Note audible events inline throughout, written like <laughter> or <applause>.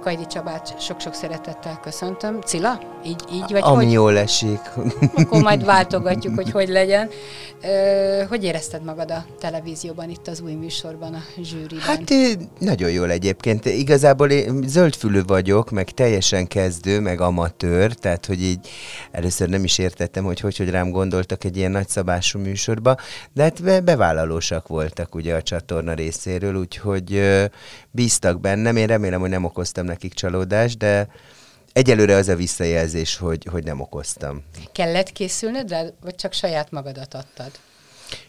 Kajdi Csabát sok-sok szeretettel köszöntöm. Cilla? Így, így vagy Ami hogy? jól esik. Akkor majd váltogatjuk, hogy hogy legyen. Ö, hogy érezted magad a televízióban, itt az új műsorban, a zsűriben? Hát nagyon jól egyébként. Igazából én zöldfülű vagyok, meg teljesen kezdő, meg amatőr, tehát hogy így először nem is értettem, hogy hogy, hogy rám gondoltak egy ilyen nagyszabású műsorba, de hát be, bevállalósak voltak ugye a csatorna részéről, úgyhogy bíztak bennem. Én remélem, hogy nem okoztam nekik csalódást, de egyelőre az a visszajelzés, hogy, hogy nem okoztam. Kellett készülnöd rá, vagy csak saját magadat adtad?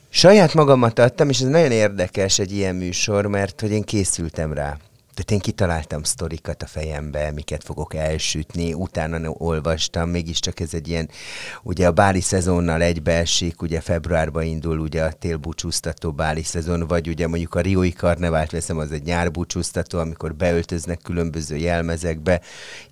Saját magamat adtam, és ez nagyon érdekes egy ilyen műsor, mert hogy én készültem rá. Tehát én kitaláltam sztorikat a fejembe, miket fogok elsütni, utána olvastam, mégiscsak ez egy ilyen, ugye a báli szezonnal egybeesik, ugye februárban indul ugye a télbúcsúztató báli szezon, vagy ugye mondjuk a Riói karnevált veszem, az egy nyárbúcsúztató, amikor beöltöznek különböző jelmezekbe,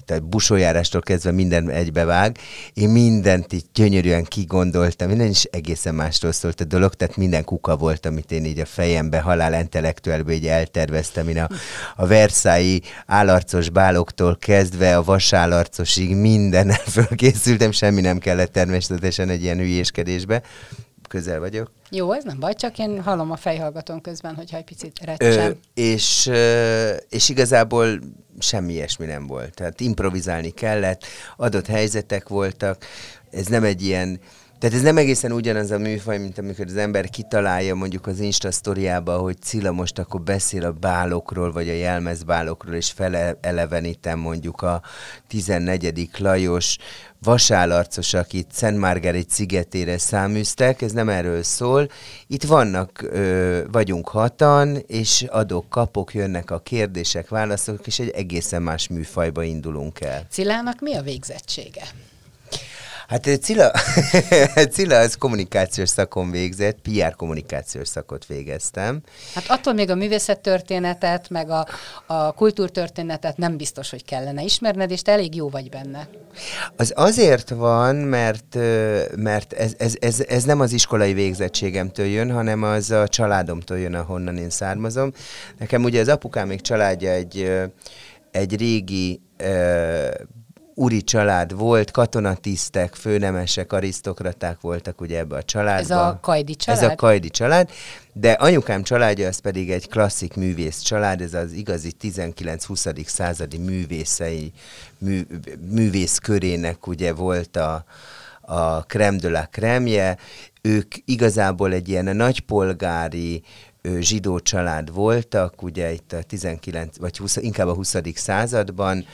itt a busójárástól kezdve minden egybevág. Én mindent így gyönyörűen kigondoltam, minden is egészen másról szólt a dolog, tehát minden kuka volt, amit én így a fejembe, halál intellektuálba így elterveztem. Én a, a Versailles állarcos báloktól kezdve a vasállarcosig mindennel <laughs> fölkészültem, semmi nem kellett természetesen egy ilyen hülyéskedésbe. Közel vagyok. Jó, ez nem baj, csak én hallom a fejhallgatón közben, hogyha egy picit recsem. És, és igazából semmi ilyesmi nem volt. Tehát improvizálni kellett, adott helyzetek voltak, ez nem egy ilyen tehát ez nem egészen ugyanaz a műfaj, mint amikor az ember kitalálja mondjuk az Insta sztoriába, hogy Cilla most akkor beszél a bálokról, vagy a jelmezbálokról, és felelevenítem mondjuk a 14. Lajos vasállarcos, akit Szent Margaret szigetére száműztek, ez nem erről szól. Itt vannak, ö, vagyunk hatan, és adok, kapok, jönnek a kérdések, válaszok, és egy egészen más műfajba indulunk el. Cilának mi a végzettsége? Hát Cilla, <laughs> Cilla az kommunikációs szakon végzett, PR kommunikációs szakot végeztem. Hát attól még a művészettörténetet, meg a, a kultúrtörténetet nem biztos, hogy kellene ismerned, és te elég jó vagy benne. Az azért van, mert, mert ez, ez, ez, ez nem az iskolai végzettségemtől jön, hanem az a családomtól jön, ahonnan én származom. Nekem ugye az apukám még családja egy, egy régi uri család volt, katonatisztek, főnemesek, arisztokraták voltak ugye ebbe a családba. Ez a Kajdi család? Ez a Kajdi család, de anyukám családja az pedig egy klasszik művész család, ez az igazi 19-20. századi művészei, mű, művész körének ugye volt a, a creme de la cremje. Ők igazából egy ilyen nagypolgári, zsidó család voltak, ugye itt a 19, vagy 20, inkább a 20. században,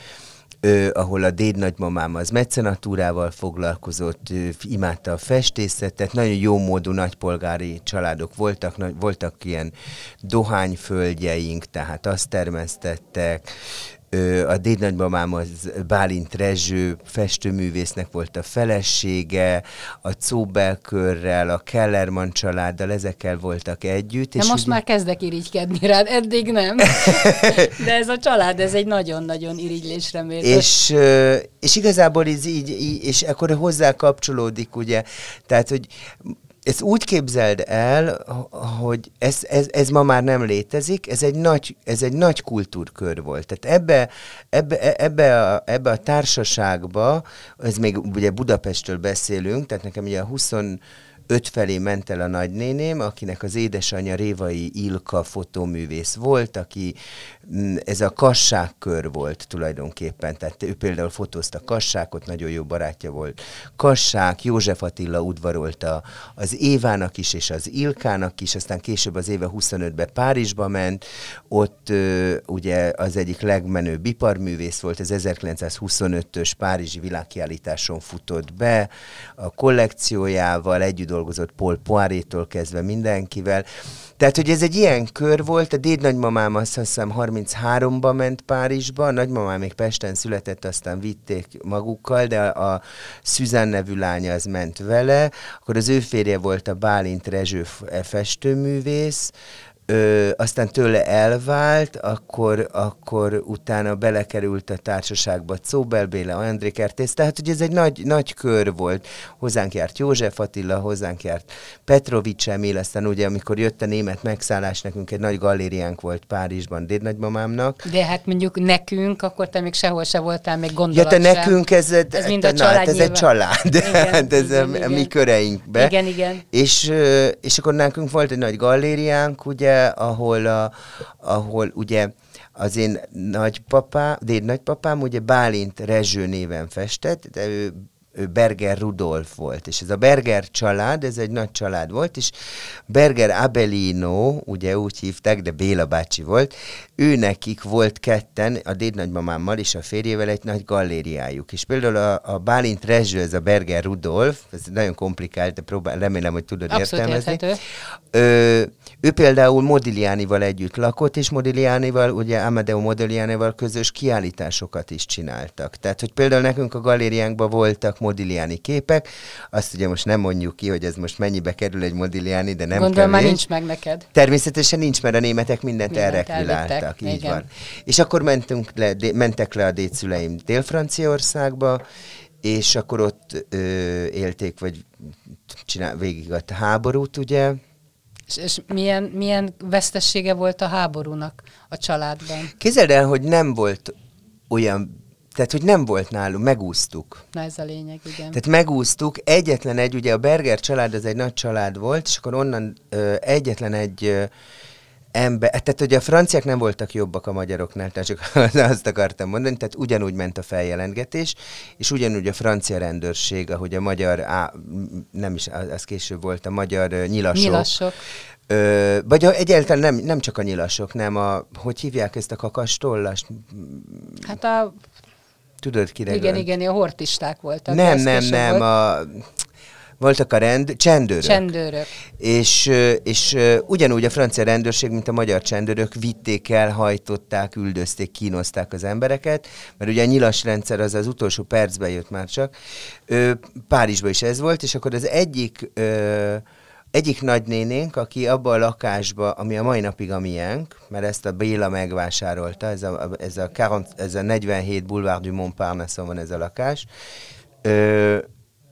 ö, ahol a déd nagymamám az mecenatúrával foglalkozott, ö, imádta a festészetet, nagyon jó módú nagypolgári családok voltak, nagy, voltak ilyen dohányföldjeink, tehát azt termesztettek, a dédnagymamám az Bálint Rezső festőművésznek volt a felesége, a Cóbelkörrel, a Kellerman családdal, ezekkel voltak együtt. De és most ugye... már kezdek irigykedni rád, eddig nem. <laughs> De ez a család, ez egy nagyon-nagyon irigylésre méltó. És, és igazából ez így, így, és akkor hozzá kapcsolódik, ugye, tehát, hogy ezt úgy képzeld el, hogy ez, ez, ez ma már nem létezik, ez egy nagy, ez egy nagy kultúrkör volt. Tehát ebbe, ebbe, ebbe, a, ebbe a társaságba, ez még ugye Budapestről beszélünk, tehát nekem ugye a 20 öt felé ment el a nagynéném, akinek az édesanyja Révai Ilka fotóművész volt, aki mm, ez a kassákkör volt tulajdonképpen, tehát ő például fotózta kassákot, nagyon jó barátja volt. Kassák, József Attila udvarolta az Évának is, és az Ilkának is, aztán később az éve 25-ben Párizsba ment, ott ugye az egyik legmenőbb iparművész volt, az 1925-ös Párizsi világkiállításon futott be, a kollekciójával együtt dolgozott Paul Poirétól kezdve mindenkivel. Tehát, hogy ez egy ilyen kör volt, a dédnagymamám azt hiszem 33-ba ment Párizsba, a nagymamám még Pesten született, aztán vitték magukkal, de a, a Szüzán nevű lánya az ment vele, akkor az ő férje volt a Bálint Rezső festőművész, Ö, aztán tőle elvált, akkor, akkor utána belekerült a társaságba Czóbel Béla, André Kertész, tehát hogy ez egy nagy, nagy kör volt. Hozzánk járt József Attila, hozzánk járt Petrovics Emil, aztán ugye amikor jött a német megszállás, nekünk egy nagy galériánk volt Párizsban dédnagymamámnak. De hát mondjuk nekünk, akkor te még sehol se voltál, még gondolat Ja, te nekünk ez, ez, mind a na, család hát ez egy család, igen, <laughs> hát ez igen, a, igen. mi köreinkbe. Igen, igen. És, és akkor nekünk volt egy nagy galériánk, ugye, ahol, a, ahol ugye az én nagypapám, déd nagypapám ugye Bálint Rezső néven festett, de ő ő Berger Rudolf volt, és ez a Berger család, ez egy nagy család volt, és Berger Abelino, ugye úgy hívták, de Béla bácsi volt, ő nekik volt ketten, a dédnagymamámmal és a férjével egy nagy galériájuk, és például a, a Bálint Rezső, ez a Berger Rudolf, ez nagyon komplikált, de próbál, remélem, hogy tudod Abszolút értelmezni. Ö, ő például Modiglianival együtt lakott, és Modiglianival, ugye Amadeo Modiglianival közös kiállításokat is csináltak. Tehát, hogy például nekünk a galériánkban voltak Modigliani képek, azt ugye most nem mondjuk ki, hogy ez most mennyibe kerül egy Modigliani, de nem Gondolom kevés. már nincs meg neked. Természetesen nincs, mert a németek mindent, mindent elrekviláltak. Így Igen. van. És akkor mentünk le, de, mentek le a dédszüleim Dél-Franciaországba, és akkor ott ö, élték, vagy csinál, végig a háborút, ugye, és, és milyen, milyen vesztessége volt a háborúnak a családban? Képzeld el, hogy nem volt olyan tehát, hogy nem volt nálunk, megúsztuk. Na ez a lényeg, igen. Tehát megúsztuk, egyetlen egy, ugye a Berger család, ez egy nagy család volt, és akkor onnan ö, egyetlen egy ö, ember, tehát ugye a franciák nem voltak jobbak a magyaroknál, tehát csak <laughs> azt akartam mondani, tehát ugyanúgy ment a feljelentgetés, és ugyanúgy a francia rendőrség, ahogy a magyar, á, nem is, az később volt, a magyar nyilasok, nyilasok. Ö, vagy egyáltalán nem, nem csak a nyilasok, nem a, hogy hívják ezt a kakastollast? Hát a... Tudod, kire Igen, igen, a hortisták voltak. Nem, nem, nem, volt. a voltak a rend, csendőrök. Csendőrök. És, és ugyanúgy a francia rendőrség, mint a magyar csendőrök vitték el, hajtották, üldözték, kínozták az embereket, mert ugye a nyilas rendszer az az utolsó percben jött már csak. Párizsban is ez volt, és akkor az egyik egyik nagynénénk, aki abba a lakásba, ami a mai napig a miénk, mert ezt a Béla megvásárolta, ez a, ez a, 40, ez a 47 Boulevard du Montparnasse van ez a lakás, ö,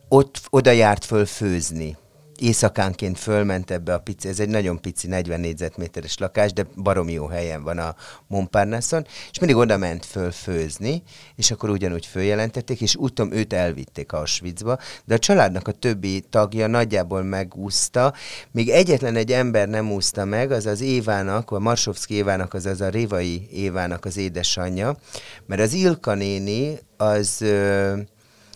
ott oda járt föl főzni. Éjszakánként fölment ebbe a pici, ez egy nagyon pici 40 négyzetméteres lakás, de barom jó helyen van a Montparnasson, és mindig oda ment föl főzni, és akkor ugyanúgy följelentették, és úton őt elvitték Auschwitzba, de a családnak a többi tagja nagyjából megúszta, még egyetlen egy ember nem úszta meg, az az Évának, a Marsovszki Évának, az az a Révai Évának az édesanyja, mert az Ilka néni az... Ö,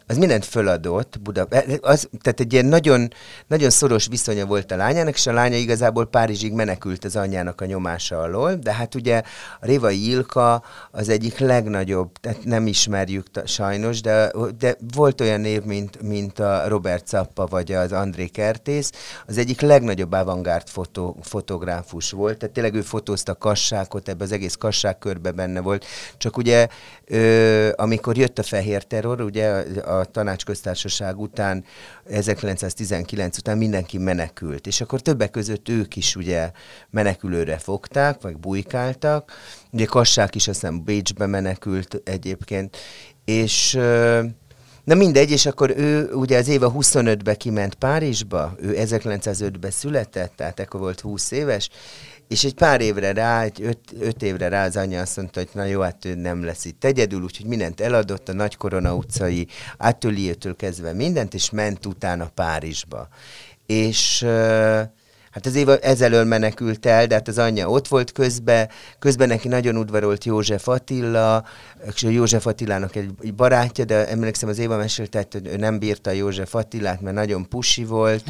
az mindent föladott, Buda, eh, az, tehát egy ilyen nagyon, nagyon szoros viszonya volt a lányának, és a lánya igazából Párizsig menekült az anyjának a nyomása alól, de hát ugye a Révai Ilka az egyik legnagyobb, tehát nem ismerjük sajnos, de, de volt olyan név, mint, mint a Robert Zappa vagy az André Kertész, az egyik legnagyobb avantgárd fotó, fotográfus volt, tehát tényleg ő fotózta kassákot, ebbe az egész kasság körbe benne volt, csak ugye ö, amikor jött a fehér terror, ugye a, a tanácsköztársaság után, 1919 után mindenki menekült, és akkor többek között ők is ugye menekülőre fogták, vagy bujkáltak, ugye Kassák is azt hiszem Bécsbe menekült egyébként, és Na mindegy, és akkor ő ugye az éve 25-be kiment Párizsba, ő 1905-ben született, tehát ekkor volt 20 éves, és egy pár évre rá, egy öt, öt évre rá az anyja azt mondta, hogy na jó, hát ő nem lesz itt egyedül, úgyhogy mindent eladott, a Nagy Korona utcai ateliétől kezdve mindent, és ment utána Párizsba. És uh, Hát az éva ezelől menekült el, de hát az anyja ott volt közben, közben neki nagyon udvarolt József Attila, és József Attilának egy, barátja, de emlékszem az Éva mesélte, hogy ő nem bírta József Attilát, mert nagyon pusi volt,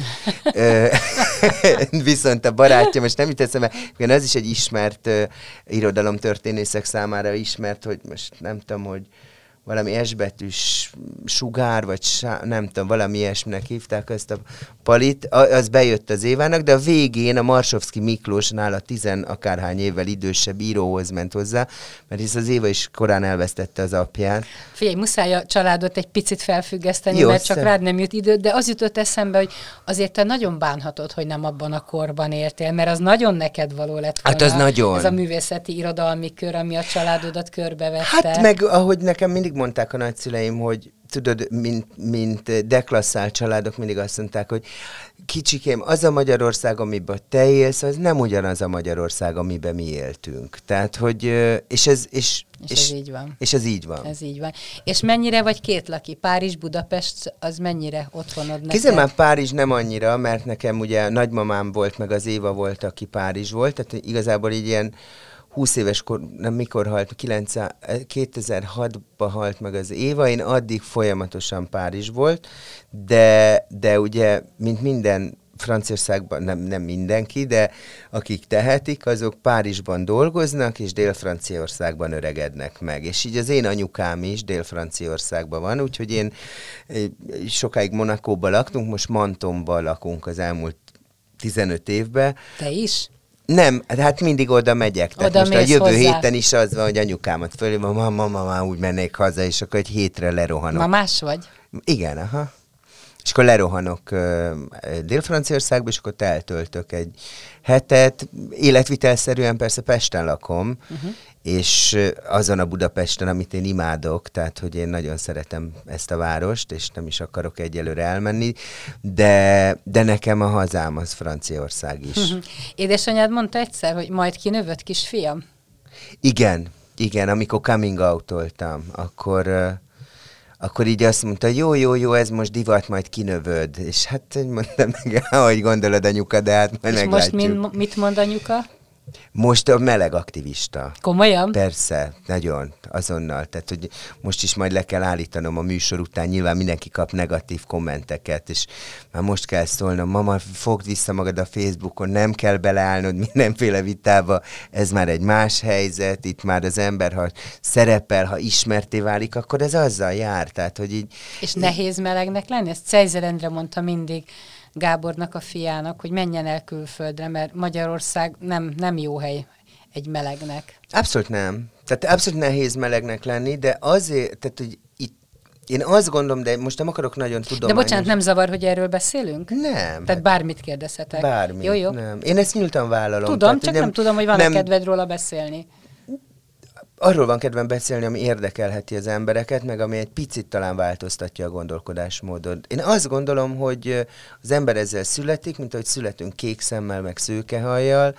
<laughs> <laughs> viszont a barátja, most nem jut eszembe, ez is egy ismert uh, irodalomtörténészek számára ismert, hogy most nem tudom, hogy valami esbetűs sugár, vagy sá, nem tudom, valami ilyesminek hívták ezt a palit, az bejött az Évának, de a végén a Marsovszki Miklósnál a tizen akárhány évvel idősebb íróhoz ment hozzá, mert hisz az Éva is korán elvesztette az apját. Figyelj, muszáj a családot egy picit felfüggeszteni, Jó, mert csak rád nem jut idő, de az jutott eszembe, hogy azért te nagyon bánhatod, hogy nem abban a korban értél, mert az nagyon neked való lett volna. Hát az nagyon. Ez a művészeti irodalmi kör, ami a családodat körbevette. Hát meg, ahogy nekem mindig mondták a nagyszüleim, hogy tudod, mint, mint deklasszált családok mindig azt mondták, hogy kicsikém, az a Magyarország, amiben te élsz, az nem ugyanaz a Magyarország, amiben mi éltünk. Tehát, hogy, és ez, és, és, és ez így van. És ez így van. Ez így van. És mennyire vagy két laki? Párizs, Budapest, az mennyire otthonod neked? Kézzel már Párizs nem annyira, mert nekem ugye nagymamám volt, meg az Éva volt, aki Párizs volt, tehát igazából így ilyen 20 éves kor, nem mikor halt, 2006-ban halt meg az Éva, én addig folyamatosan Párizs volt, de, de ugye, mint minden Franciaországban, nem, nem mindenki, de akik tehetik, azok Párizsban dolgoznak, és Dél-Franciaországban öregednek meg. És így az én anyukám is Dél-Franciaországban van, úgyhogy én eh, sokáig Monakóban laktunk, most Mantonban lakunk az elmúlt 15 évben. Te is? Nem, hát mindig oda megyek. Tehát oda most a jövő hozzá. héten is az van, hogy anyukámat fölé, mama, mama, úgy mennék haza, és akkor egy hétre lerohanok. Ma más vagy? Igen, aha. És akkor lerohanok Dél-Franciaországba, és akkor eltöltök egy hetet. Életvitelszerűen persze Pesten lakom, uh-huh és azon a Budapesten, amit én imádok, tehát hogy én nagyon szeretem ezt a várost, és nem is akarok egyelőre elmenni, de, de nekem a hazám az Franciaország is. Édesanyád mondta egyszer, hogy majd kinövött kisfiam? Igen, igen, amikor coming out akkor akkor így azt mondta, jó, jó, jó, ez most divat, majd kinövöd. És hát mondtam meg, <laughs> ahogy gondolod anyuka, de hát majd És meglátjuk. most min, mit mond anyuka? Most a meleg aktivista. Komolyan? Persze, nagyon, azonnal. Tehát, hogy most is majd le kell állítanom a műsor után, nyilván mindenki kap negatív kommenteket, és már most kell szólnom, mama, fogd vissza magad a Facebookon, nem kell beleállnod mindenféle vitába, ez már egy más helyzet, itt már az ember, ha szerepel, ha ismerté válik, akkor ez azzal jár, tehát, hogy így... És nehéz melegnek lenni? Ezt Cejzer Endre mondta mindig, Gábornak a fiának, hogy menjen el külföldre, mert Magyarország nem, nem jó hely egy melegnek. Abszolút nem. Tehát abszolút nehéz melegnek lenni, de azért, tehát hogy én azt gondolom, de most nem akarok nagyon tudományos. De bocsánat, nem zavar, hogy erről beszélünk? Nem. Tehát hát bármit kérdezhetek. Bármit, jó, jó. nem. Én ezt nyíltan vállalom. Tudom, tehát, csak nem, nem tudom, hogy van-e nem... kedved róla beszélni arról van kedvem beszélni, ami érdekelheti az embereket, meg ami egy picit talán változtatja a gondolkodásmódot. Én azt gondolom, hogy az ember ezzel születik, mint ahogy születünk kék szemmel, meg szőkehajjal,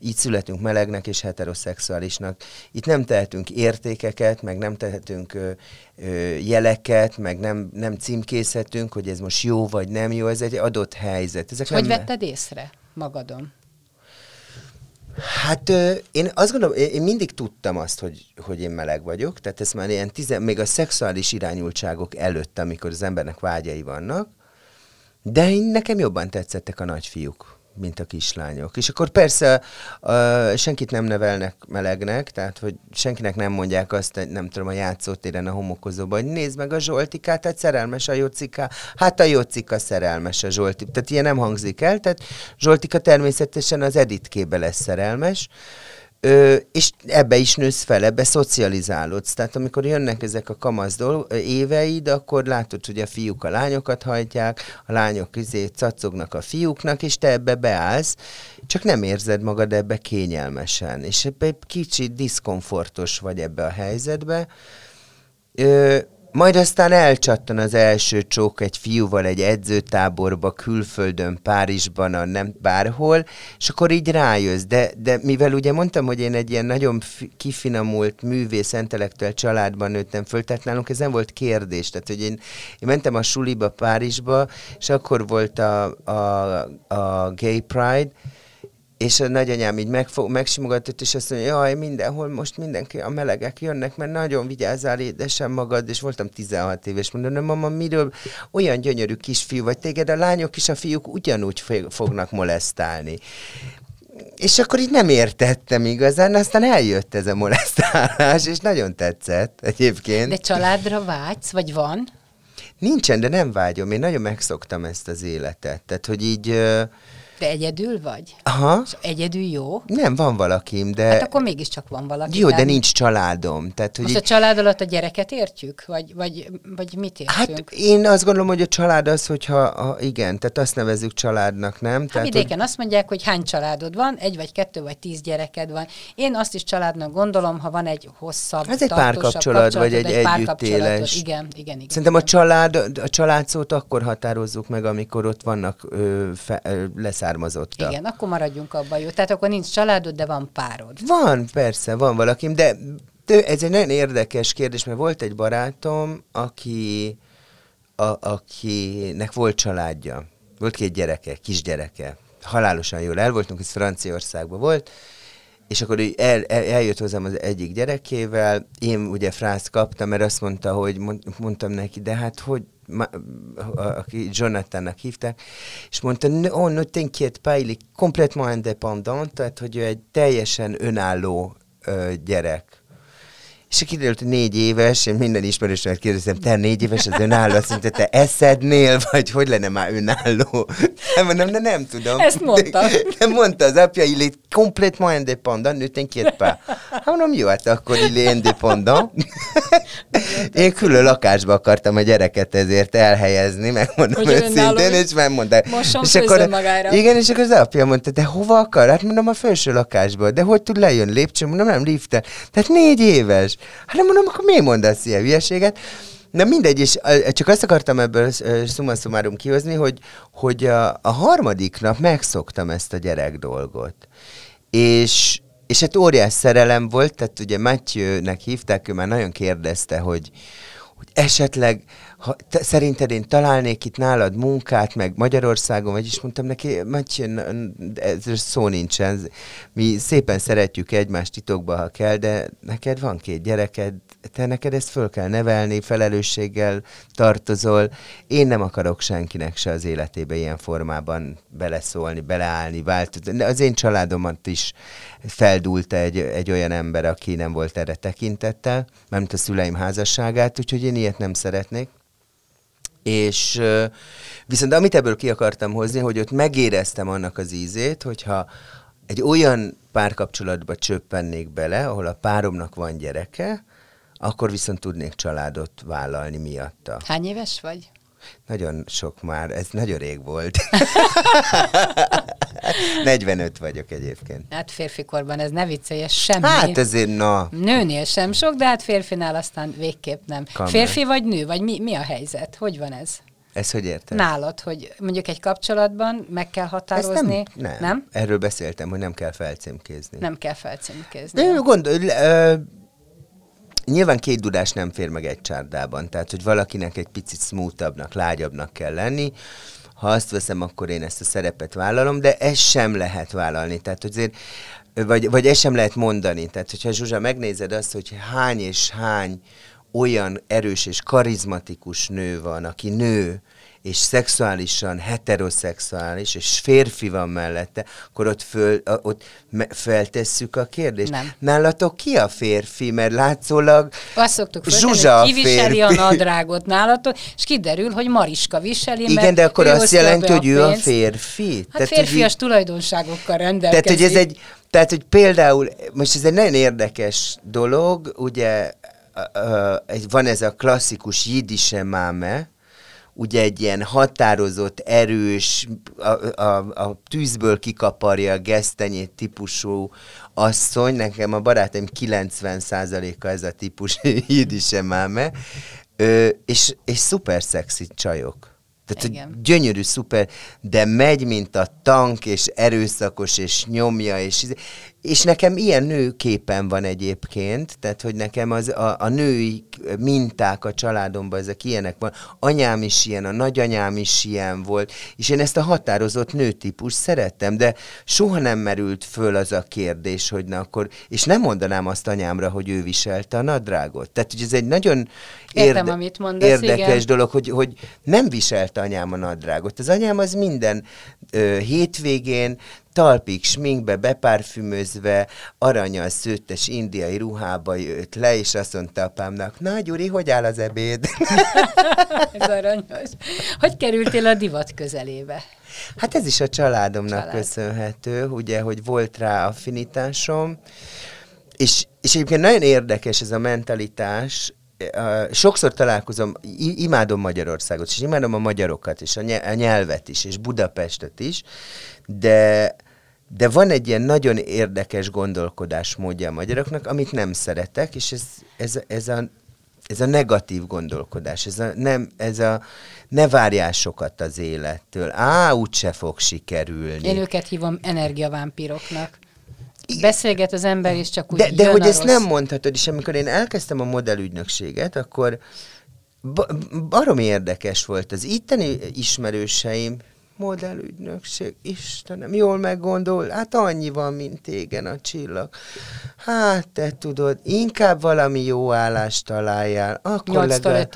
így születünk melegnek és heteroszexuálisnak. Itt nem tehetünk értékeket, meg nem tehetünk ö, ö, jeleket, meg nem, nem címkészhetünk, hogy ez most jó vagy nem jó, ez egy adott helyzet. Ezek hogy nem... vetted észre magadon? Hát én azt gondolom, én mindig tudtam azt, hogy, hogy én meleg vagyok, tehát ez már ilyen tizen, még a szexuális irányultságok előtt, amikor az embernek vágyai vannak, de én, nekem jobban tetszettek a nagyfiúk mint a kislányok. És akkor persze uh, senkit nem nevelnek melegnek, tehát hogy senkinek nem mondják azt, nem tudom, a játszótéren a homokozóban, hogy nézd meg a Zsoltikát, tehát szerelmes a Jocika, hát a Jocika szerelmes a Zsolti. Tehát ilyen nem hangzik el, tehát Zsoltika természetesen az Editkébe lesz szerelmes, Ö, és ebbe is nősz fel, ebbe szocializálódsz. Tehát amikor jönnek ezek a kamasz dolg, éveid, akkor látod, hogy a fiúk a lányokat hajtják, a lányok közé cacognak a fiúknak, és te ebbe beállsz, csak nem érzed magad ebbe kényelmesen. És ebbe egy kicsit diszkomfortos vagy ebbe a helyzetbe. Ö, majd aztán elcsattan az első csók egy fiúval egy edzőtáborba, külföldön, Párizsban, a nem bárhol, és akkor így rájössz. De, de mivel ugye mondtam, hogy én egy ilyen nagyon kifinomult művész, intellektuál családban nőttem föl, tehát nálunk ez nem volt kérdés. Tehát, hogy én, én mentem a suliba Párizsba, és akkor volt a, a, a Gay Pride, és a nagyanyám így megfog, megsimogatott, és azt mondja, jaj, mindenhol most mindenki, a melegek jönnek, mert nagyon vigyázzál édesem magad, és voltam 16 éves, mondom, mama, miről olyan gyönyörű kisfiú vagy, téged a lányok és a fiúk ugyanúgy fognak molesztálni és akkor így nem értettem igazán, aztán eljött ez a molesztálás, és nagyon tetszett egyébként. De családra vágysz, vagy van? Nincsen, de nem vágyom. Én nagyon megszoktam ezt az életet. Tehát, hogy így... De egyedül vagy? Aha. És egyedül jó? Nem, van valakim, de... Hát akkor mégiscsak van valaki. Jó, de nincs családom. Tehát, hogy Most így... a család alatt a gyereket értjük? Vagy, vagy, vagy mit értünk? Hát én azt gondolom, hogy a család az, hogyha a, igen, tehát azt nevezzük családnak, nem? Hát tehát, vidéken hogy... azt mondják, hogy hány családod van, egy vagy kettő vagy tíz gyereked van. Én azt is családnak gondolom, ha van egy hosszabb, Ez egy párkapcsolat, vagy egy, egy együttélés. Igen, igen, igen. Szerintem igen. a család, a család szót akkor határozzuk meg, amikor ott vannak ö, fe, ö, leszármazottak. Igen, akkor maradjunk abban jó. Tehát akkor nincs családod, de van párod. Van, persze, van valakim, de ez egy nagyon érdekes kérdés, mert volt egy barátom, aki, a, akinek volt családja. Volt két gyereke, kisgyereke. Halálosan jól el voltunk, ez Franciaországban volt, és akkor el, el, eljött hozzám az egyik gyerekével, én ugye frászt kaptam, mert azt mondta, hogy mondtam neki, de hát hogy, aki Jonathannak hívták, és mondta, oh, ne t'inquiète pas, il est complètement tehát hogy ő egy teljesen önálló gyerek. És kiderült, hogy négy éves, én minden ismerősömet kérdezem, te négy éves az önálló, azt mondta, te eszednél, vagy hogy lenne már önálló? Nem mondom, de nem tudom. Ezt mondta. <laughs> De, de mondta az apja, il est complètement indépendant, ne t'inquiète pas. Hát mondom, jó, hát akkor il est indépendant. Én külön lakásba akartam a gyereket ezért elhelyezni, megmondom hogy őszintén, és megmondták. és akkor, magára. Igen, és akkor az apja mondta, de hova akar? Hát mondom, a felső lakásba. De hogy tud lejön lépcsőn? Mondom, nem liften. Tehát négy éves. Hát nem mondom, akkor miért mondasz ilyen hülyeséget? Na mindegy, és csak azt akartam ebből summa summarum kihozni, hogy, hogy a, a harmadik nap megszoktam ezt a gyerek dolgot. És, és hát óriás szerelem volt, tehát ugye Matthew-nek hívták, ő már nagyon kérdezte, hogy, hogy esetleg ha, te, szerinted én találnék itt nálad munkát, meg Magyarországon, vagyis mondtam neki, Matyi, ez szó nincsen, mi szépen szeretjük egymást titokba, ha kell, de neked van két gyereked, te neked ezt föl kell nevelni, felelősséggel tartozol. Én nem akarok senkinek se az életébe ilyen formában beleszólni, beleállni, változni. Az én családomat is feldúlta egy, egy olyan ember, aki nem volt erre tekintettel, mármint a szüleim házasságát, úgyhogy én ilyet nem szeretnék. És viszont amit ebből ki akartam hozni, hogy ott megéreztem annak az ízét, hogyha egy olyan párkapcsolatba csöppennék bele, ahol a páromnak van gyereke, akkor viszont tudnék családot vállalni miatta. Hány éves vagy? Nagyon sok már, ez nagyon rég volt. <laughs> 45 vagyok egyébként. Hát férfikorban ez ne vicceljes semmi. Hát ezért na. Nőnél sem sok, de hát férfinál aztán végképp nem. Kamar. Férfi vagy nő, vagy mi, mi a helyzet? Hogy van ez? Ez hogy érted? Nálad, hogy mondjuk egy kapcsolatban meg kell határozni. nem, nem. nem? Erről beszéltem, hogy nem kell felcímkézni. Nem kell felcímkézni. De gondol, ö, nyilván két dudás nem fér meg egy csárdában, tehát hogy valakinek egy picit smoothabbnak, lágyabbnak kell lenni, ha azt veszem, akkor én ezt a szerepet vállalom, de ezt sem lehet vállalni. Tehát, azért, vagy, vagy ezt sem lehet mondani. Tehát, hogyha Zsuzsa megnézed azt, hogy hány és hány olyan erős és karizmatikus nő van, aki nő, és szexuálisan heteroszexuális, és férfi van mellette, akkor ott, föl, ott feltesszük a kérdést. Nem. Nálatok ki a férfi? Mert látszólag Azt szoktuk Zsuzsa hogy ki viseli a nadrágot nálatok, és kiderül, hogy Mariska viseli, Igen, de akkor azt jelenti, hogy ő a férfi? Hát tehát, férfias hogy, tulajdonságokkal rendelkezik. Tehát, hogy ez egy, tehát, hogy például, most ez egy nagyon érdekes dolog, ugye van ez a klasszikus jiddische máme, ugye egy ilyen határozott, erős, a, a, a tűzből kikaparja a gesztenyét típusú asszony, nekem a barátaim 90%-a ez a típus <laughs> jiddische máme, és, és szuper szexi csajok. Tehát, Igen. gyönyörű, szuper, de megy, mint a tank, és erőszakos, és nyomja, és, és nekem ilyen nőképen van egyébként, tehát, hogy nekem az, a, a női minták a családomban, ezek ilyenek van. Anyám is ilyen, a nagyanyám is ilyen volt, és én ezt a határozott nőtípus szerettem, de soha nem merült föl az a kérdés, hogy na akkor, és nem mondanám azt anyámra, hogy ő viselte a nadrágot. Tehát, hogy ez egy nagyon Értem, amit mondasz, érdekes igen. dolog, hogy, hogy nem viselt csinálta anyám a nadrágot. Az anyám az minden ö, hétvégén talpig sminkbe, bepárfümözve, aranyal szőttes indiai ruhába jött le, és azt mondta apámnak, na Gyuri, hogy áll az ebéd? <laughs> ez aranyos. Hogy kerültél a divat közelébe? Hát ez is a családomnak Család. köszönhető, ugye, hogy volt rá affinitásom, és, és egyébként nagyon érdekes ez a mentalitás, sokszor találkozom, imádom Magyarországot, és imádom a magyarokat, és a nyelvet is, és Budapestet is, de, de van egy ilyen nagyon érdekes gondolkodásmódja a magyaroknak, amit nem szeretek, és ez, ez, ez, a, ez a negatív gondolkodás, ez a, nem, ez a ne várjál sokat az élettől, á, úgyse fog sikerülni. Én őket hívom energiavámpiroknak. Beszélget az ember, és csak úgy De, de hogy ezt nem mondhatod, és amikor én elkezdtem a modellügynökséget, akkor baromi érdekes volt. Az itteni ismerőseim, modellügynökség, Istenem, jól meggondol, hát annyi van, mint tégen a csillag. Hát, te tudod, inkább valami jó állást találjál. Akkor 8 legalább...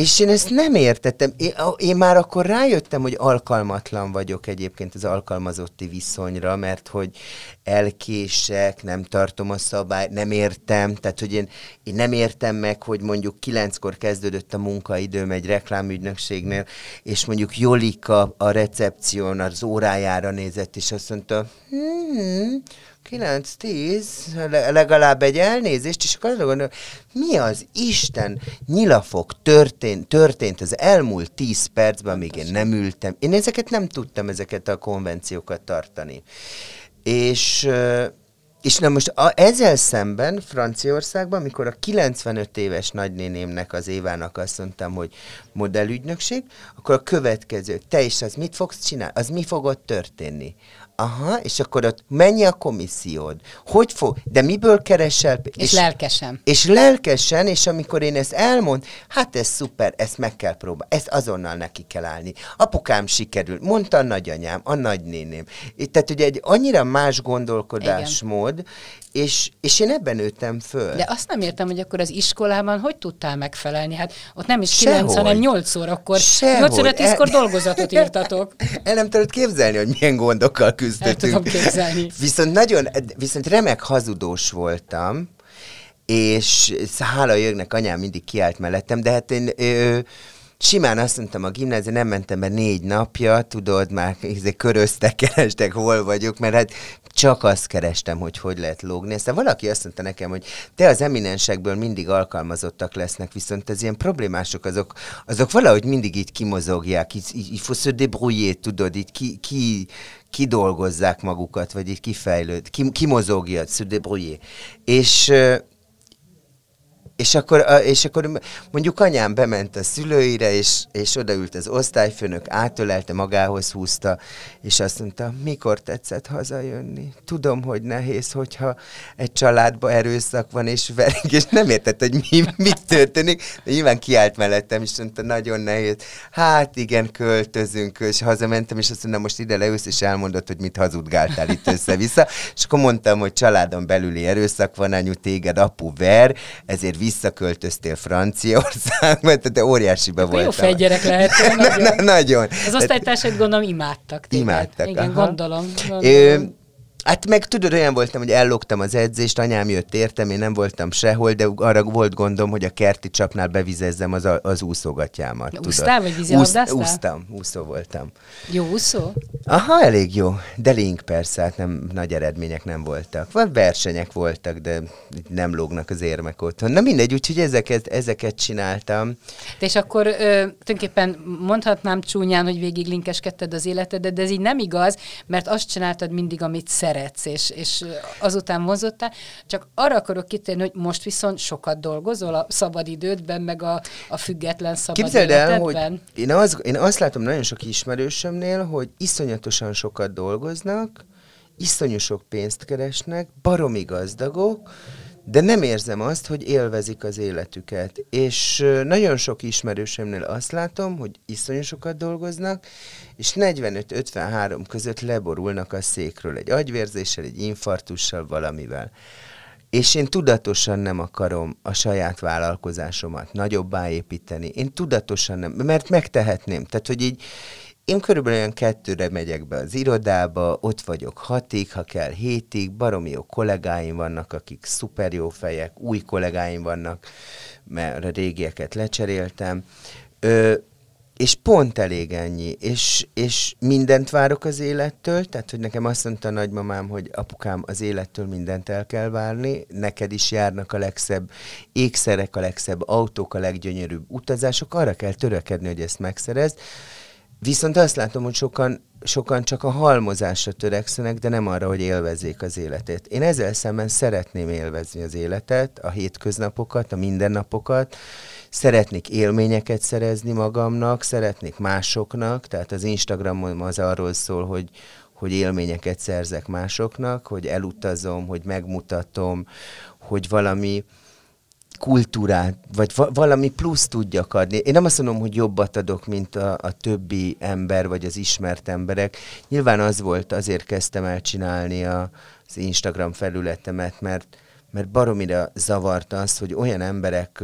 És én ezt nem értettem. Én, én már akkor rájöttem, hogy alkalmatlan vagyok egyébként az alkalmazotti viszonyra, mert hogy elkések, nem tartom a szabályt, nem értem, tehát hogy én, én nem értem meg, hogy mondjuk kilenckor kezdődött a munkaidőm egy reklámügynökségnél, és mondjuk Jolika a recepción az órájára nézett, és azt mondta, hmm, 9-10, legalább egy elnézést, és akkor gondolom, mi az Isten nyilafog történt, történt az elmúlt 10 percben, amíg én nem ültem. Én ezeket nem tudtam, ezeket a konvenciókat tartani. És és na most a, ezzel szemben Franciaországban, amikor a 95 éves nagynénémnek, az Évának azt mondtam, hogy modellügynökség, akkor a következő, te is az mit fogsz csinálni? Az mi fog történni? Aha, és akkor ott mennyi a komissziód? Hogy fog? De miből keresel? És, és lelkesen. És lelkesen, és amikor én ezt elmond, hát ez szuper, ezt meg kell próbálni, ezt azonnal neki kell állni. Apukám sikerül, mondta a nagyanyám, a nagynéném. Tehát ugye egy annyira más gondolkodásmód, Igen. És, és én ebben nőttem föl. De azt nem értem, hogy akkor az iskolában hogy tudtál megfelelni? Hát ott nem is kilenc, hanem nyolc órakor. Nyolc óra tízkor el... dolgozatot írtatok. <laughs> El nem tudod képzelni, hogy milyen gondokkal küzdöttünk. El tudom képzelni. <laughs> Viszont nagyon, viszont remek hazudós voltam, és hála jögnek, anyám mindig kiállt mellettem, de hát én... Ö, simán azt mondtam a gimnázium, nem mentem be négy napja, tudod, már izé köröztek, <laughs> kerestek, hol vagyok, mert hát csak azt kerestem, hogy hogy lehet lógni. Aztán valaki azt mondta nekem, hogy te az eminensekből mindig alkalmazottak lesznek, viszont az ilyen problémások, azok, azok valahogy mindig így kimozogják, így, így, faut se débrouiller, tudod, így ki, ki, kidolgozzák magukat, vagy így kifejlőd, ki, kimozogja, se débrouiller. És és akkor, és akkor mondjuk anyám bement a szülőire, és, és odaült az osztályfőnök, átölelte, magához húzta, és azt mondta, mikor tetszett hazajönni? Tudom, hogy nehéz, hogyha egy családba erőszak van, és verik, és nem értett, hogy mi, mit történik, de nyilván kiállt mellettem, és mondta, nagyon nehéz. Hát igen, költözünk, és hazamentem, és azt mondta, most ide leülsz, és elmondott, hogy mit hazudgáltál itt össze-vissza, és akkor mondtam, hogy családon belüli erőszak van, anyu téged apu ver, ezért visszaköltöztél Franciaországba, tehát óriásiba voltam. Jó fegyerek lehetett. <laughs> Nagyon. Na, nagyon. Az osztálytársaid gondolom imádtak téged. Imádtak, Igen, aha. gondolom. gondolom. Ö, Hát meg tudod, olyan voltam, hogy ellogtam az edzést, anyám jött értem, én nem voltam sehol, de arra volt gondom, hogy a kerti csapnál bevizezzem az, az úszogatjámat. Úsztál, vagy vízilabdáztál? Úsztam, úszó voltam. Jó úszó? Aha, elég jó. De link persze, hát nem, nagy eredmények nem voltak. Vagy versenyek voltak, de nem lógnak az érmek otthon. Na mindegy, úgyhogy ezeket, ezeket csináltam. De és akkor ö, tulajdonképpen mondhatnám csúnyán, hogy végig linkeskedted az életedet, de ez így nem igaz, mert azt csináltad mindig, amit szeretsz és, és azután mozottál. Csak arra akarok kitérni, hogy most viszont sokat dolgozol a szabadidődben, meg a, a független szabad Képzeld el, hogy én, az, én azt látom nagyon sok ismerősömnél, hogy iszonyatosan sokat dolgoznak, iszonyú sok pénzt keresnek, baromi gazdagok, de nem érzem azt, hogy élvezik az életüket. És nagyon sok ismerősömnél azt látom, hogy iszonyú sokat dolgoznak, és 45-53 között leborulnak a székről egy agyvérzéssel, egy infartussal, valamivel. és én tudatosan nem akarom a saját vállalkozásomat nagyobbá építeni. Én tudatosan nem, mert megtehetném. Tehát, hogy így én körülbelül olyan kettőre megyek be az irodába, ott vagyok hatig, ha kell hétig, baromi jó kollégáim vannak, akik szuper jó fejek, új kollégáim vannak, mert a régieket lecseréltem. Ö, és pont elég ennyi, és, és mindent várok az élettől, tehát hogy nekem azt mondta a nagymamám, hogy apukám, az élettől mindent el kell várni, neked is járnak a legszebb ékszerek, a legszebb autók, a leggyönyörűbb utazások, arra kell törekedni, hogy ezt megszerezd, Viszont azt látom, hogy sokan, sokan csak a halmozásra törekszenek, de nem arra, hogy élvezzék az életet. Én ezzel szemben szeretném élvezni az életet, a hétköznapokat, a mindennapokat, szeretnék élményeket szerezni magamnak, szeretnék másoknak, tehát az Instagramom az arról szól, hogy, hogy élményeket szerzek másoknak, hogy elutazom, hogy megmutatom, hogy valami, kultúrát, vagy va- valami plusz tudjak adni. Én nem azt mondom, hogy jobbat adok, mint a, a többi ember, vagy az ismert emberek. Nyilván az volt, azért kezdtem el csinálni a, az Instagram felületemet, mert, mert baromira zavarta az, hogy olyan emberek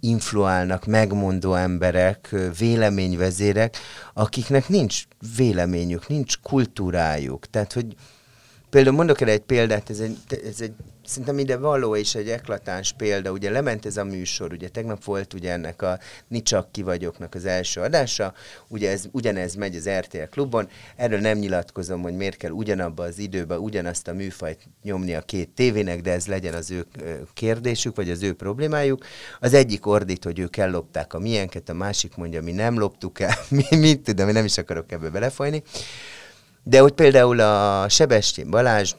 influálnak, megmondó emberek, véleményvezérek, akiknek nincs véleményük, nincs kultúrájuk. Tehát, hogy például mondok el egy példát, ez egy, ez egy szerintem ide való és egy eklatáns példa, ugye lement ez a műsor, ugye tegnap volt ugye ennek a Ni csak ki vagyoknak az első adása, ugye ez, ugyanez megy az RTL klubon, erről nem nyilatkozom, hogy miért kell ugyanabba az időben ugyanazt a műfajt nyomni a két tévének, de ez legyen az ő kérdésük, vagy az ő problémájuk. Az egyik ordít, hogy ők ellopták a miénket, a másik mondja, mi nem loptuk el, <laughs> mi, mit tudom, én nem is akarok ebbe belefolyni. De hogy például a Sebestyén Balázs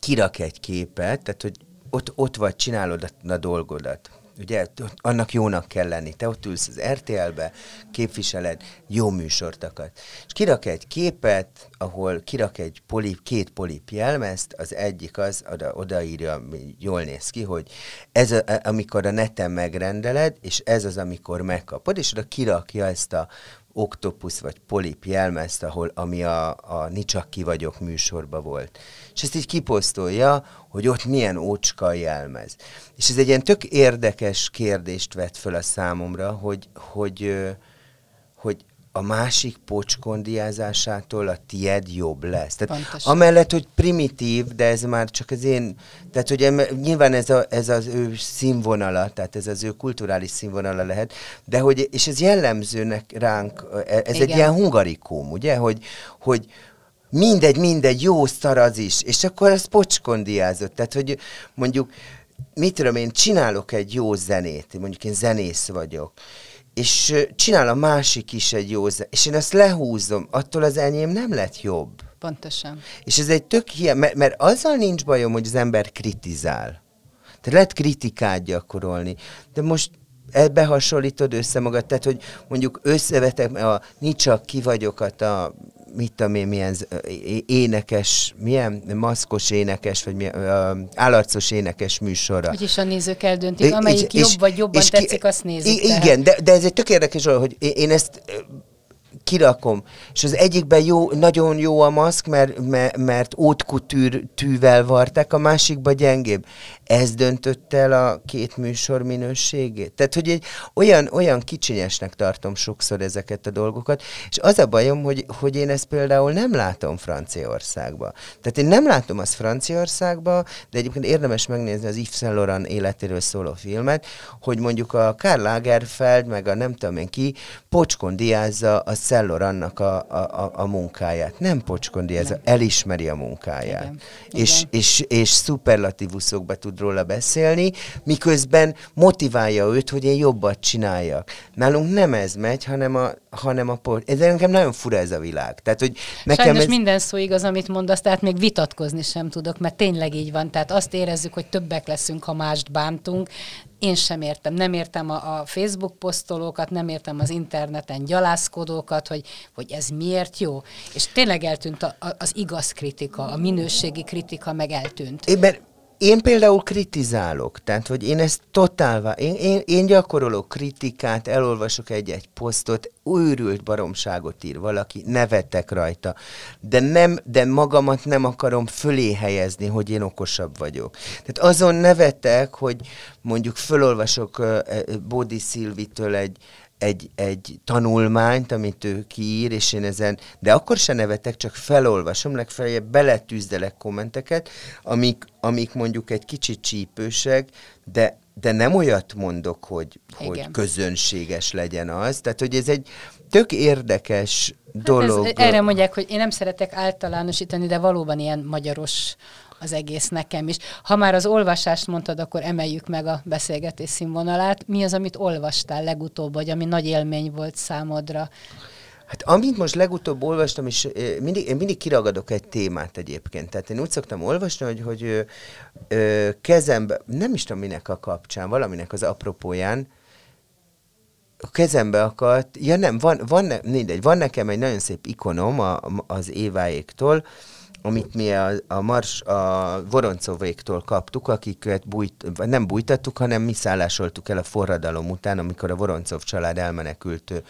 kirak egy képet, tehát hogy ott, ott vagy, csinálod a, a dolgodat. Ugye annak jónak kell lenni. Te ott ülsz az RTL-be, képviseled, jó műsort akar. És kirak egy képet, ahol kirak egy polip, két polip jelmezt, az egyik az, oda, odaírja, jól néz ki, hogy ez a, amikor a neten megrendeled, és ez az, amikor megkapod, és oda kirakja ezt a oktopusz vagy polip jelmezt, ahol, ami a, a Nicsak ki vagyok műsorban volt. És ezt így kiposztolja, hogy ott milyen ócska jelmez. És ez egy ilyen tök érdekes kérdést vett föl a számomra, hogy, hogy, hogy a másik pocskondiázásától a tied jobb lesz. Tehát Pontosan. amellett, hogy primitív, de ez már csak az én, tehát hogy nyilván ez, a, ez az ő színvonala, tehát ez az ő kulturális színvonala lehet, de hogy, és ez jellemzőnek ránk, e, ez Igen. egy ilyen hungarikum, ugye, hogy, hogy mindegy, mindegy, jó szar az is, és akkor ez pocskondiázott, tehát hogy mondjuk, mit tudom én, csinálok egy jó zenét, mondjuk én zenész vagyok, és csinál a másik is egy jó és én ezt lehúzom, attól az enyém nem lett jobb. Pontosan. És ez egy tök hiány, mert, mert azzal nincs bajom, hogy az ember kritizál. Tehát lehet kritikát gyakorolni, de most ebbe hasonlítod össze magad, tehát hogy mondjuk összevetek a nincs csak ki vagyokat a mit tudom én, milyen énekes, milyen maszkos énekes, vagy milyen, uh, állarcos énekes műsorra. Úgyis a nézők eldöntik, amelyik és, jobb vagy jobban és tetszik, azt nézik. Igen, de, de ez egy tök érdekes, hogy én ezt kirakom, és az egyikben jó, nagyon jó a maszk, mert, mert, mert ótkutűr tűvel varták, a másikban gyengébb. Ez döntött el a két műsor minőségét. Tehát, hogy egy olyan, olyan kicsinyesnek tartom sokszor ezeket a dolgokat, és az a bajom, hogy, hogy én ezt például nem látom Franciaországba. Tehát én nem látom azt Franciaországba, de egyébként érdemes megnézni az Yves Saint Laurent életéről szóló filmet, hogy mondjuk a Karl Lagerfeld, meg a nem tudom én ki, pocskon diázza a Szellor annak a, a, a munkáját. Nem pocskondi, ez a, elismeri a munkáját. Igen. És, Igen. És, és szuperlatívuszokba tud róla beszélni, miközben motiválja őt, hogy én jobbat csináljak. Nálunk nem ez megy, hanem a, hanem a port. Ez nekem nagyon fura ez a világ. Tehát, hogy nekem Sajnos ez... minden szó igaz, amit mondasz, tehát még vitatkozni sem tudok, mert tényleg így van. Tehát azt érezzük, hogy többek leszünk, ha mást bántunk, én sem értem. Nem értem a, a Facebook posztolókat, nem értem az interneten gyalászkodókat, hogy, hogy ez miért jó. És tényleg eltűnt a, a, az igaz kritika, a minőségi kritika meg eltűnt. Én, mert én például kritizálok, tehát hogy én ezt totálvá, én, én, én gyakorolok kritikát, elolvasok egy-egy posztot, őrült baromságot ír valaki, nevettek rajta, de, nem, de magamat nem akarom fölé helyezni, hogy én okosabb vagyok. Tehát azon nevetek, hogy mondjuk fölolvasok uh, Bódi Szilvitől egy, egy, egy tanulmányt, amit ő kiír, és én ezen, de akkor se nevetek, csak felolvasom, legfeljebb beletűzdelek kommenteket, amik, amik mondjuk egy kicsit csípősek, de, de nem olyat mondok, hogy, hogy közönséges legyen az. Tehát, hogy ez egy tök érdekes dolog. Hát ez, erre mondják, hogy én nem szeretek általánosítani, de valóban ilyen magyaros az egész nekem is. Ha már az olvasást mondtad, akkor emeljük meg a beszélgetés színvonalát. Mi az, amit olvastál legutóbb, vagy ami nagy élmény volt számodra? Hát amit most legutóbb olvastam, és mindig, én mindig kiragadok egy témát egyébként. Tehát én úgy szoktam olvasni, hogy, hogy ö, kezembe, nem is tudom minek a kapcsán, valaminek az apropóján, a kezembe akadt, ja nem, van, van, ne, mindegy, van nekem egy nagyon szép ikonom a, az Éváéktól, amit mi a, a, Mars, a Voroncovéktól kaptuk, akiket bújt, nem bújtattuk, hanem mi szállásoltuk el a forradalom után, amikor a Voroncov család elmenekült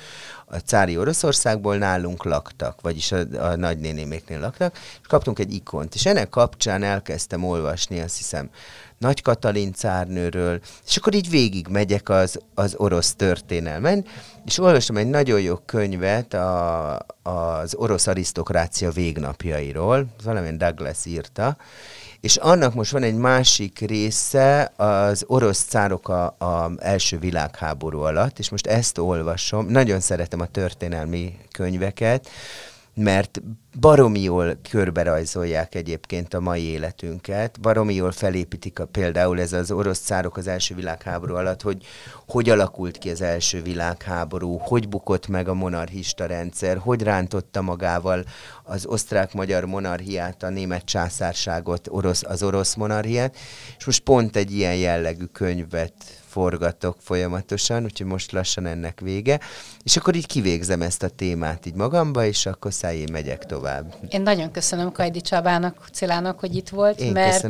a cári Oroszországból, nálunk laktak, vagyis a, a nagynénéméknél laktak, és kaptunk egy ikont. És ennek kapcsán elkezdtem olvasni, azt hiszem, nagy Katalin cárnőről, és akkor így végig megyek az, az orosz történelmen, és olvastam egy nagyon jó könyvet a, az orosz arisztokrácia végnapjairól, valamilyen Douglas írta, és annak most van egy másik része, az orosz cárok a, a első világháború alatt, és most ezt olvasom, nagyon szeretem a történelmi könyveket, mert baromi jól körberajzolják egyébként a mai életünket, baromi jól felépítik a, például ez az orosz cárok az első világháború alatt, hogy hogy alakult ki az első világháború, hogy bukott meg a monarchista rendszer, hogy rántotta magával az osztrák-magyar monarchiát, a német császárságot, orosz, az orosz monarchiát, és most pont egy ilyen jellegű könyvet forgatok folyamatosan, úgyhogy most lassan ennek vége, és akkor így kivégzem ezt a témát így magamba, és akkor szájén megyek tovább. Én nagyon köszönöm Kajdi Csabának, Cilának, hogy itt volt, Én mert,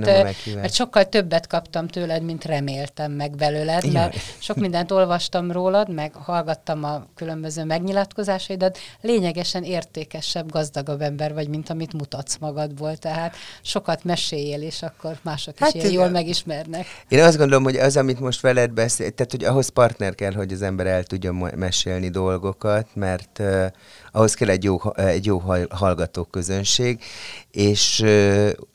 mert sokkal többet kaptam tőled, mint reméltem meg belőled, Jaj. mert sok mindent olvastam rólad, meg hallgattam a különböző megnyilatkozásaidat, lényegesen értékesebb, gazdagabb ember vagy, mint amit mutatsz magadból, tehát sokat meséljél, és akkor mások is hát ilyen jól megismernek. Én azt gondolom, hogy az, amit most veled beszél, tehát hogy ahhoz partner kell, hogy az ember el tudja mesélni dolgokat, mert uh, ahhoz kell egy jó, egy jó hallgató közönség, és,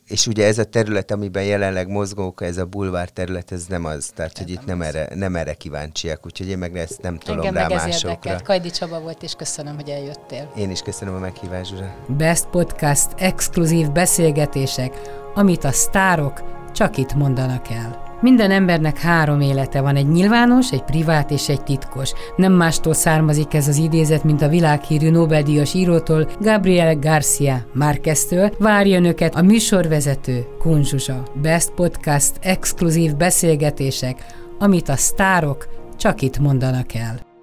és ugye ez a terület, amiben jelenleg mozgók, ez a bulvár terület, ez nem az, tehát hogy itt nem erre, nem erre kíváncsiak, úgyhogy én meg ezt nem tolom Engem rá meg másokra. Érdekelt. Kajdi Csaba volt, és köszönöm, hogy eljöttél. Én is köszönöm a meghívást, Zsura. Best Podcast exkluzív beszélgetések, amit a sztárok csak itt mondanak el. Minden embernek három élete van, egy nyilvános, egy privát és egy titkos. Nem mástól származik ez az idézet, mint a világhírű Nobel-díjas írótól, Gabriel Garcia Márqueztől. Várja önöket a műsorvezető Kunzsuzsa. Best Podcast exkluzív beszélgetések, amit a sztárok csak itt mondanak el.